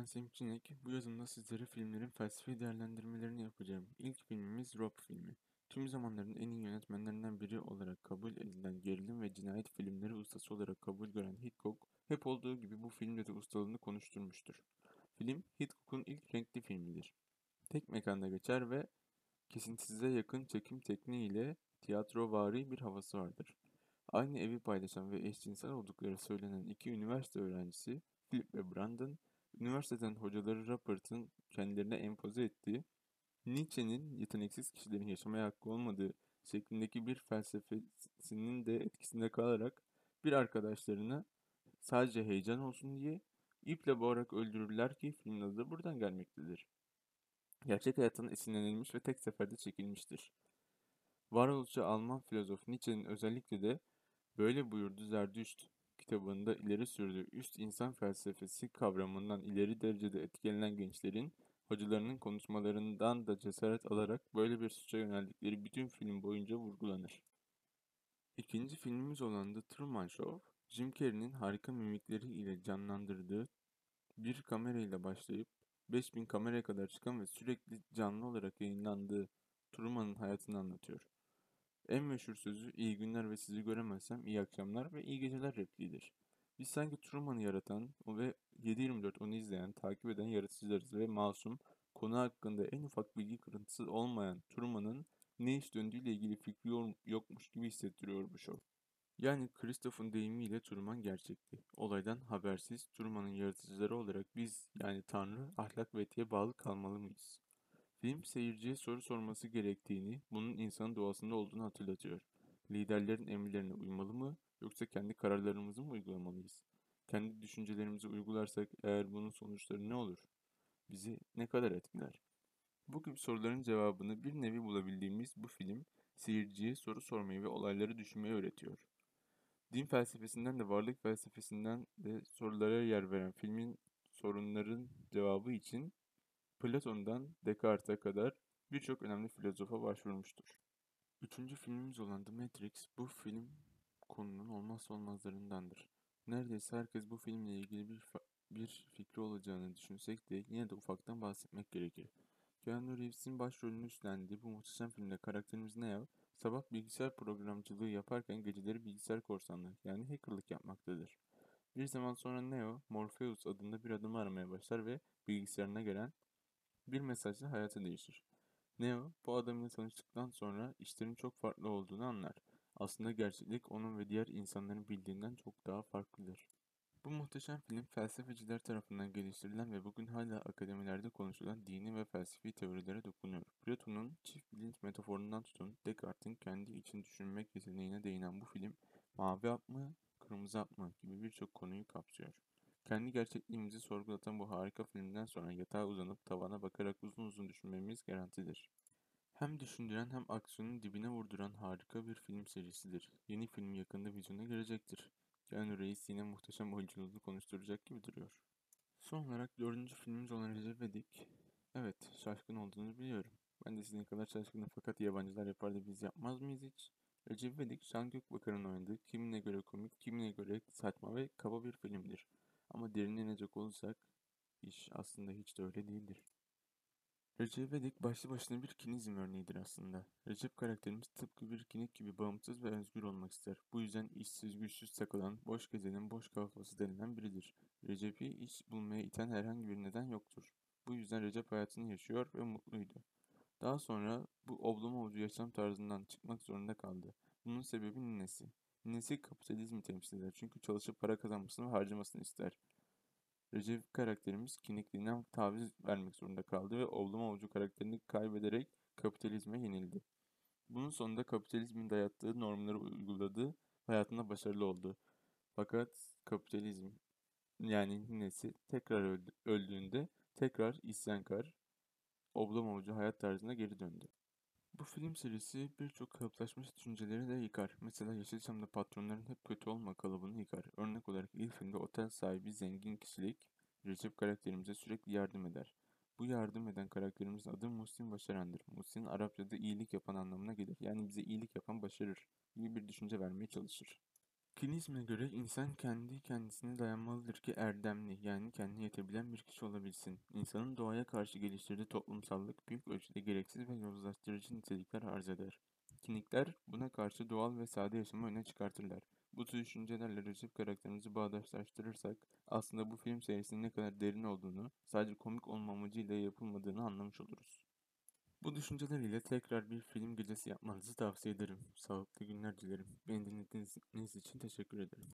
ben Semih Cinek. Bu yazımda sizlere filmlerin felsefi değerlendirmelerini yapacağım. İlk filmimiz Rob filmi. Tüm zamanların en iyi yönetmenlerinden biri olarak kabul edilen gerilim ve cinayet filmleri ustası olarak kabul gören Hitchcock, hep olduğu gibi bu filmde de ustalığını konuşturmuştur. Film, Hitchcock'un ilk renkli filmidir. Tek mekanda geçer ve kesintisize yakın çekim tekniğiyle tiyatrovari bir havası vardır. Aynı evi paylaşan ve eşcinsel oldukları söylenen iki üniversite öğrencisi, Philip ve Brandon, üniversiteden hocaları Rupert'ın kendilerine empoze ettiği, Nietzsche'nin yeteneksiz kişilerin yaşamaya hakkı olmadığı şeklindeki bir felsefesinin de etkisinde kalarak bir arkadaşlarına sadece heyecan olsun diye iple boğarak öldürürler ki filmin adı da buradan gelmektedir. Gerçek hayattan esinlenilmiş ve tek seferde çekilmiştir. Varoluşçu Alman filozof Nietzsche'nin özellikle de böyle buyurdu Zerdüşt kitabında ileri sürdüğü üst insan felsefesi kavramından ileri derecede etkilenen gençlerin hocalarının konuşmalarından da cesaret alarak böyle bir suça yöneldikleri bütün film boyunca vurgulanır. İkinci filmimiz olan The Truman Show, Jim Carrey'nin harika mimikleri ile canlandırdığı bir kamerayla başlayıp 5000 kameraya kadar çıkan ve sürekli canlı olarak yayınlandığı Truman'ın hayatını anlatıyor. En meşhur sözü iyi günler ve sizi göremezsem iyi akşamlar ve iyi geceler repliğidir. Biz sanki Truman'ı yaratan ve 7-24 onu izleyen, takip eden yaratıcılarız ve masum, konu hakkında en ufak bilgi kırıntısı olmayan Truman'ın ne iş döndüğüyle ilgili fikri yokmuş gibi hissettiriyor bu show. Yani Christoph'un deyimiyle Truman gerçekti. Olaydan habersiz Truman'ın yaratıcıları olarak biz yani Tanrı ahlak ve etiğe bağlı kalmalı mıyız? Film seyirciye soru sorması gerektiğini, bunun insanın doğasında olduğunu hatırlatıyor. Liderlerin emirlerine uymalı mı yoksa kendi kararlarımızı mı uygulamalıyız? Kendi düşüncelerimizi uygularsak eğer bunun sonuçları ne olur? Bizi ne kadar etkiler? Bu gibi soruların cevabını bir nevi bulabildiğimiz bu film seyirciye soru sormayı ve olayları düşünmeyi öğretiyor. Din felsefesinden de varlık felsefesinden de sorulara yer veren filmin sorunların cevabı için Platon'dan Descartes'e kadar birçok önemli filozofa başvurmuştur. Üçüncü filmimiz olan The Matrix, bu film konunun olmazsa olmazlarındandır. Neredeyse herkes bu filmle ilgili bir, bir fikri olacağını düşünsek de yine de ufaktan bahsetmek gerekir. Keanu Reeves'in başrolünü üstlendiği bu muhteşem filmde karakterimiz Neo, sabah bilgisayar programcılığı yaparken geceleri bilgisayar korsanlığı yani hackerlık yapmaktadır. Bir zaman sonra Neo, Morpheus adında bir adamı aramaya başlar ve bilgisayarına gelen bir mesajla hayatı değişir. Neo, bu adamla tanıştıktan sonra işlerin çok farklı olduğunu anlar. Aslında gerçeklik onun ve diğer insanların bildiğinden çok daha farklıdır. Bu muhteşem film felsefeciler tarafından geliştirilen ve bugün hala akademilerde konuşulan dini ve felsefi teorilere dokunuyor. Platon'un çift bilinç metaforundan tutun Descartes'in kendi için düşünmek yeteneğine değinen bu film mavi hap mı, kırmızı hap mı gibi birçok konuyu kapsıyor. Kendi gerçekliğimizi sorgulatan bu harika filmden sonra yatağa uzanıp tavana bakarak uzun uzun düşünmemiz garantidir. Hem düşündüren hem aksiyonun dibine vurduran harika bir film serisidir. Yeni film yakında vizyona girecektir. Keanu Reis yine muhteşem oyunculuğunu konuşturacak gibi duruyor. Son olarak dördüncü filmimiz olan Recep İvedik. Evet, şaşkın olduğunu biliyorum. Ben de sizin kadar şaşkınım fakat yabancılar yapar da biz yapmaz mıyız hiç? Recep İvedik, Can Gökbakar'ın oynadığı kimine göre komik, kimine göre saçma ve kaba bir filmdir. Ama derine inecek olursak iş aslında hiç de öyle değildir. Recep İvedik başlı başına bir kinizm örneğidir aslında. Recep karakterimiz tıpkı bir kinik gibi bağımsız ve özgür olmak ister. Bu yüzden işsiz güçsüz takılan, boş gezenin boş kafası denilen biridir. Recep'i iş bulmaya iten herhangi bir neden yoktur. Bu yüzden Recep hayatını yaşıyor ve mutluydu. Daha sonra bu oblama yaşam tarzından çıkmak zorunda kaldı. Bunun sebebi ninesi. Ninesi kapitalizmi temsil eder çünkü çalışıp para kazanmasını ve harcamasını ister. Recep karakterimiz kinikliğinden taviz vermek zorunda kaldı ve oğlum avucu karakterini kaybederek kapitalizme yenildi. Bunun sonunda kapitalizmin dayattığı normları uyguladı, hayatında başarılı oldu. Fakat kapitalizm yani ninesi tekrar öldü, öldüğünde tekrar isyankar, oblom avucu hayat tarzına geri döndü. Bu film serisi birçok kalıplaşmış düşünceleri de yıkar. Mesela Yeşilçam'da patronların hep kötü olma kalıbını yıkar. Örnek olarak ilk filmde otel sahibi zengin kişilik Recep karakterimize sürekli yardım eder. Bu yardım eden karakterimizin adı Muhsin Başaran'dır. Muhsin Arapçada iyilik yapan anlamına gelir. Yani bize iyilik yapan başarır gibi bir düşünce vermeye çalışır. Kinizme göre insan kendi kendisine dayanmalıdır ki erdemli, yani kendine yetebilen bir kişi olabilsin. İnsanın doğaya karşı geliştirdiği toplumsallık büyük ölçüde gereksiz ve yozlaştırıcı nitelikler arz eder. Kinikler buna karşı doğal ve sade yaşamı öne çıkartırlar. Bu tür düşüncelerle Recep karakterimizi bağdaşlaştırırsak aslında bu film serisinin ne kadar derin olduğunu, sadece komik olma amacıyla yapılmadığını anlamış oluruz. Bu düşünceler ile tekrar bir film gecesi yapmanızı tavsiye ederim. Sağlıklı günler dilerim. Beni dinlediğiniz için teşekkür ederim.